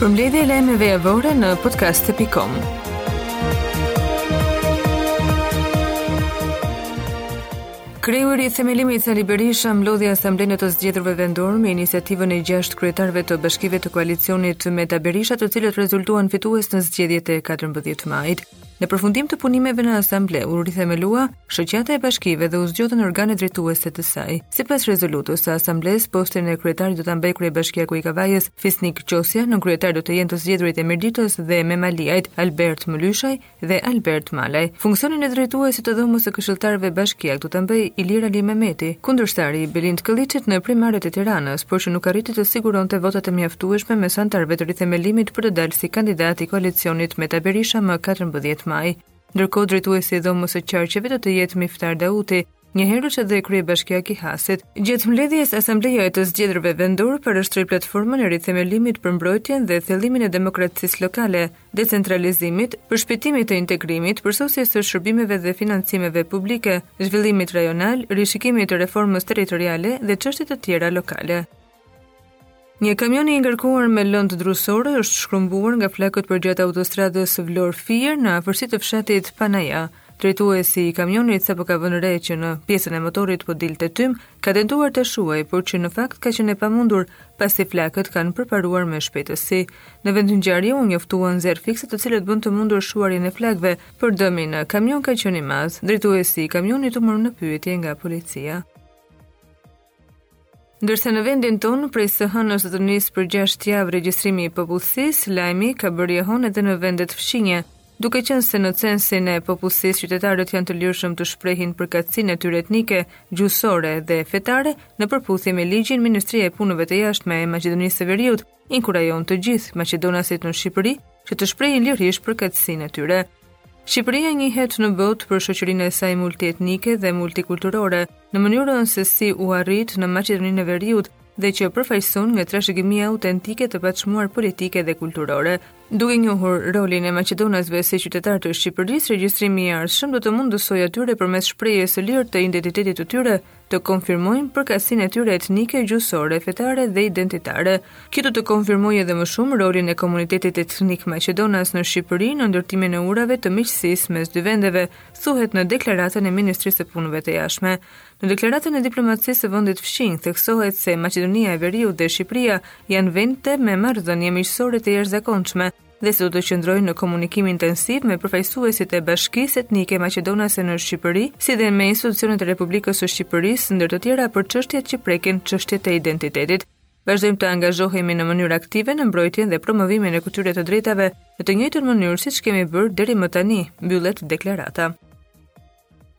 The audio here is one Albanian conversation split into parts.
Përmledhje e lajmeve javore në podcast.com Kreu i Rithemelimit Sali Berisha mblodhi asamblenë e të zgjedhurve vendorë me iniciativën e gjashtë kryetarëve të bashkive të koalicionit Meta Berisha të cilët rezultuan fitues në zgjedhjet e 14 majit. Në përfundim të punimeve në asamble u rithemelua shoqata e bashkive dhe u zgjodhën organet drejtuese të saj. Sipas rezolutës së asamblesë, postin e kryetarit do ta mbajë kryebashkiaku i Kavajës, Fisnik Qosja, nënkryetarë do të jenë të zgjedhurit e Mirditës dhe Memaliajt, Albert Mëlyshaj dhe Albert Malaj. Funksionin e drejtuesit të dhomës së këshilltarëve bashkiakë të mbajë Ilir Alimehmeti, kundërshtari i Belind Këlliçit në primaret e Tiranës, por që nuk arriti të siguronte votat e mjaftueshme mes anëtarëve të Rithemelimit për të dalë si kandidat i koalicionit Meta Berisha më katërmbëdhjetë maj. Ndërkohë drejtuesi i Dhomës së Qarqeve do të jetë Miftar Dauti, njëherësh edhe kryebashkiak i Hasit. Gjatë mbledhjes, Asambleja e të Zgjedhurve Vendorë parashtroi platformën e Rithemelimit për mbrojtjen dhe thellimin e demokracisë lokale, decentralizimit, përshpejtimit të integrimit, përsosjes së shërbimeve dhe financimeve publike, zhvillimit rajonal, rishikimit të reformës territoriale dhe çështje të tjera lokale. Një kamion i ngarkuar me lëndë drusore është shkrumbuar nga flakët përgjatë autostradës Vlorë-Fier në afërsi të fshatit Panaja, Drejtuesi i kamionit sapo ka vënë re që në pjesën e motorit po dilte tym, ka tentuar ta shuajë, por që në fakt ka qenë e pamundur, pasi flakët kanë përparuar me shpejtësi. Në vendngjarje u njoftuan zjarrfikësit të cilët bënë të mundur shuarjen e flakëve, por dëmi në kamion ka qenë i madh. Drejtuesi i kamionit u mor në pyetje nga policia. Ndërsa në vendin tonë, prej së hënës do të nisë për 6 javë regjistrimi i popullsisë, lajmi ka bërë jehonë edhe në vendet fqinje, duke qenë se në censin e popullsisë qytetarët janë të lirshëm të shprehin përkatësinë e tyre etnike, gjuhësore dhe fetare, në përputhje me ligjin Ministria e Punëve të Jashtme e Maqedonisë së Veriut, inkurajon të gjithë maqedonasit në Shqipëri që të shprehin lirisht përkatësinë e tyre. Shqipëria njihet në botë për shoqërinë e saj multietnike dhe multikulturore, në mënyrën se si u arrit në Maqedoninë e Veriut dhe që përfaqëson një trashëgimi autentike të paçmuar politike dhe kulturore. Duke njohur rolin e maqedonasve si qytetarë të Shqipërisë, regjistrimi i ardhshëm do t'u mundësojë atyre përmes shprehjes së lirë të identitetit të tyre të konfirmojnë përkatësinë e tyre etnike, gjuhësore, fetare dhe identitare. Kjo do të konfirmojë edhe më shumë rolin e komunitetit etnik maqedonas në Shqipëri në ndërtimin e urave të miqësisë mes dy vendeve, thuhet në deklaratën e Ministrisë së Punëve të Jashtme. Në deklaratën e diplomacisë së vendit fqinj theksohet se Maqedonia e Veriut dhe Shqipëria janë vende me marrëdhënie miqësore të jashtëzakonshme, dhe se do të qëndrojnë në komunikim intensiv me përfaqësuesit e bashkësisë etnike maqedonase në Shqipëri, si dhe me institucionet e Republikës së Shqipërisë, ndër të tjera për çështjet që prekin çështjet e identitetit. Vazhdojmë të angazhohemi në mënyrë aktive në mbrojtjen dhe promovimin e këtyre të drejtave në të njëjtën mënyrë siç kemi bërë deri më tani, mbyllet deklarata.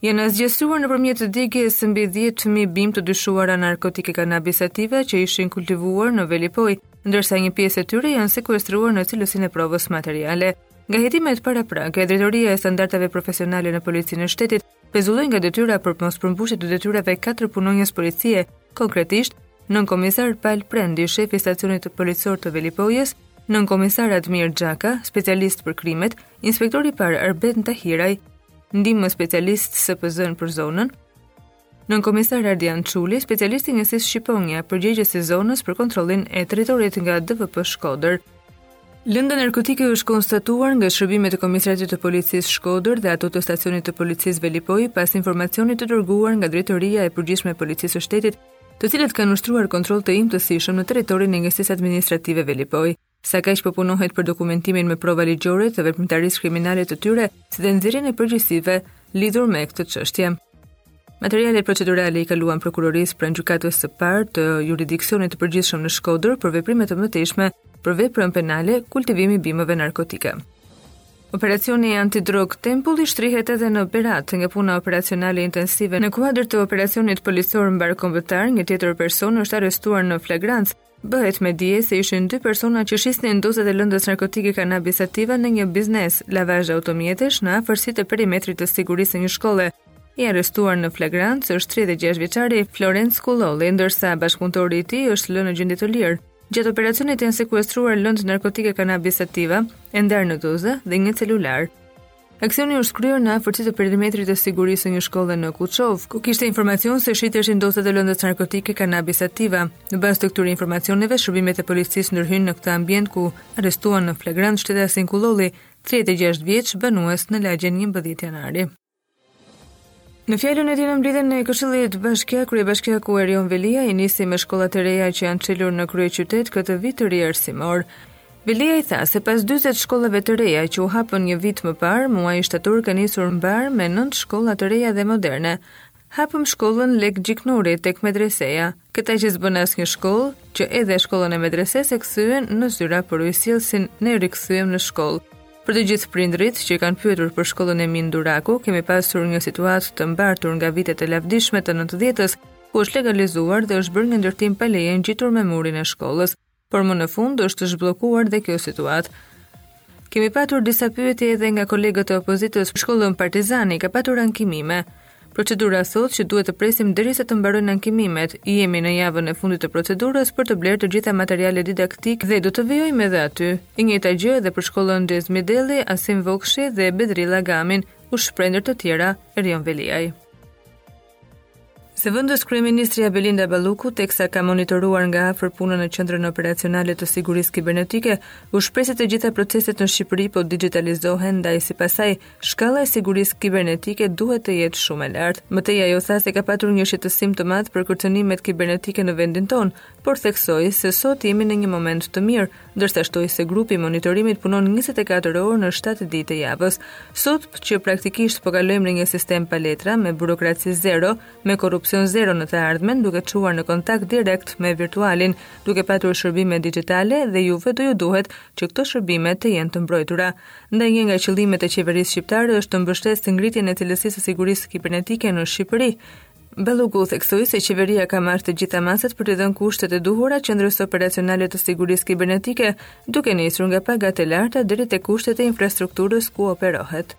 Janë asgjësuar nëpërmjet djegies mbi 10.000 bimë të dyshuara narkotike kanabis sativa që ishin kultivuar në Velipojë, ndërsa një pjesë e tyre janë sekuestruar në cilësinë e provës materiale. Nga hetimet paraprake, drejtoria e standardeve profesionale në policinë e shtetit pezulloi nga detyra për mospërmbushje të detyrave katër punonjës policie, konkretisht, nënkomisar Pal Prendi, shef i stacionit policor të Velipojës, nënkomisar Admir Xhaka, specialist për krimet, inspektor i parë Arbet Tahiraj, ndihmës specialist SPZ për zonën, nënkomisar Ardian Çuli, specialist i njësisë Shqiponja, përgjegjës i zonës për kontrollin e territorit nga DVP Shkodër. Lënda narkotike është konstatuar nga shërbimet e komisariatit të policisë Shkodër dhe ato të stacionit të policisë Velipojë pas informacionit të dërguar nga drejtoria e përgjithshme e policisë së shtetit, të cilët kanë ushtruar kontroll të imtësishëm në territorin e njësisë administrative Velipojë. Sakaq po punohet për dokumentimin me prova ligjore të veprimtarisë kriminale të tyre, si dhe nxjerrjen e përgjegjësive lidhur me këtë çështje. Materialet procedurale i kaluan prokurorisë pranë gjykatës së parë të juridiksionit të përgjithshëm në Shkodër për veprime të mëtejshme për veprën penale kultivimi i bimëve narkotike. Operacioni antidrogë Tempulli shtrihet edhe në Berat. Nga puna operacionale intensive në kuadër të operacionit policor mbarëkombëtar, një tjetër person është arrestuar në flagrancë Bëhet me dije se ishin dy persona që shisnin dozat e lëndës narkotike kanabis sativa në një biznes, lavazh automjetesh në afërsi të perimetrit të sigurisë së një shkolle. I arrestuar në flagrancë është 36 vjeçari Florenc Kullolli, ndërsa bashkëpunëtori i tij është lënë në gjendje të lirë. Gjatë operacionit janë sekuestruar lëndë narkotike kanabis sativa, e ndarë në doza dhe një celular. Aksioni është kryer në afërsi të perimetrit të sigurisë së një shkolle në Kuçovë, ku kishte informacion se shiteshin doza të lëndës narkotike Cannabis Sativa. Në bazë të këtyre informacioneve, shërbimet e policisë ndërhynë në këtë ambient ku arrestuan në flagrancë shtetasin Kullolli, 36 vjeç, banues në lagjen 11 janari. Në fjalën e tij në mbledhjen e Këshillit Bashkiak, kryebashkiaku Erion Veliaj nisi me shkollat e reja që janë çelur në kryeqytet këtë vit të ri arsimor. Veliaj tha se pas 40 shkollave të reja që u hapën një vit më parë, muaji shtator ka nisur mbarë me 9 shkolla të reja dhe moderne. Hapëm shkollën Lek Gjiknuri tek medreseja, Këta që s'bënë asnjë shkollë, që edhe shkollën e medresesë e kthyen në zyra për ujësjellësin, ne e rikthyem në shkollë. Për të gjithë prindërit që kanë pyetur për shkollën Emin Duraku, kemi pasur një situatë të mbartur nga vitet e lavdishme të 90-s, ku është legalizuar dhe është bërë një ndërtim pa leje ngjitur me murin e shkollës. por më në fund është zhbllokuar dhe kjo situatë. Kemi patur disa pyetje edhe nga kolegët e opozitës, për shkollën Partizani ka patur ankimime. Procedura thotë që duhet të presim derisa të mbarojnë ankimimet. Jemi në javën e fundit të procedurës për të blerë të gjitha materialet didaktik dhe do të vijojmë edhe aty. E njëjta gjë edhe për shkollën Mëzez Midelli, Asim Vokshi dhe Bedri Llagami, u shpreh ndër të tjera Erion Veliaj. Zëvendës kryeministrja Belinda Balluku, teksa ka monitoruar nga afër punën në Qendrën Operacionale të Sigurisë Kibernetike, u shpreh se të gjitha proceset në Shqipëri po digjitalizohen, ndaj sipas saj, shkalla e sigurisë kibernetike duhet të jetë shumë e lartë. Më tej ajo tha se ka patur një shqetësim të madh për kërcënimet kibernetike në vendin tonë, por theksoi se sot jemi në një moment të mirë, ndërsa shtoi se grupi i monitorimit punon 24 orë në 7 ditë të javës. Sot që praktikisht po kalojmë në një sistem pa letra me burokraci zero, me korrupsion zero në të ardhmen, duke çuar në kontakt direkt me virtualin, duke patur shërbime digjitale dhe juve do ju duhet që këto shërbime të jenë të mbrojtura. Ndaj një nga qëllimet e qeverisë shqiptare është të mbështesë ngritjen e cilësisë së sigurisë kibernetike në Shqipëri, Balluku theksoi se qeveria ka marrë të gjitha masat për t'i dhënë kushtet e duhura qendrës operacionale të sigurisë kibernetike, duke nisur nga pagat e larta deri te kushtet e infrastrukturës ku operohet.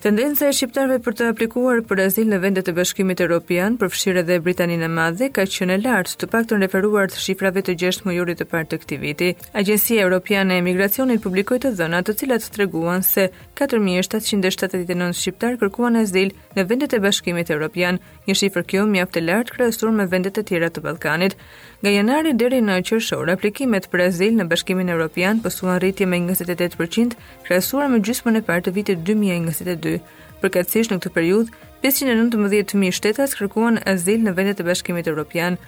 Tendenca e shqiptarëve për të aplikuar për azil në vendet e Bashkimit Evropian, përfshirë edhe Britaninë e Madhe, ka qenë e lartë, të paktën referuar shifrave të 6 mujorit të parë të këtij viti. Agjencia Evropiane e Emigracionit publikoi të dhëna të cilat treguan se 4779 shqiptarë kërkuan azil në vendet e Bashkimit Evropian, një shifër kjo mjaft e lartë krahasuar me vendet e tjera të Ballkanit. Nga janari deri në qershor, aplikimet për azil në Bashkimin Evropian pësuan rritje me 28% krahasuar me gjysmën e parë të vitit 2022. Përkatësisht në këtë periudhë, 519.000 shtetas kërkuan azil në vendet e Bashkimit Evropian.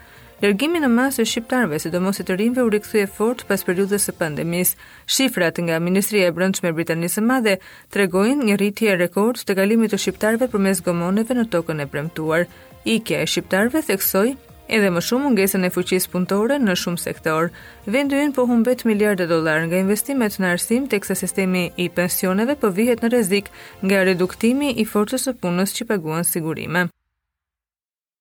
Largimi në masë e shqiptarëve, sidomos e të rinjve, u rikthye fort pas periudhës së pandemisë. Shifrat nga Ministria e Brendshme e Britanisë së Madhe tregojnë një rritje rekord të kalimit të shqiptarëve përmes gomoneve në tokën e premtuar. Ikja e shqiptarëve theksoi edhe më shumë mungesën e fuqisë punëtore në shumë sektorë. Vendi ynë po humbet miliarda dollarë nga investimet në arsim, teksa sistemi i pensioneve po vihet në rrezik nga reduktimi i forcës së punës që paguan sigurime.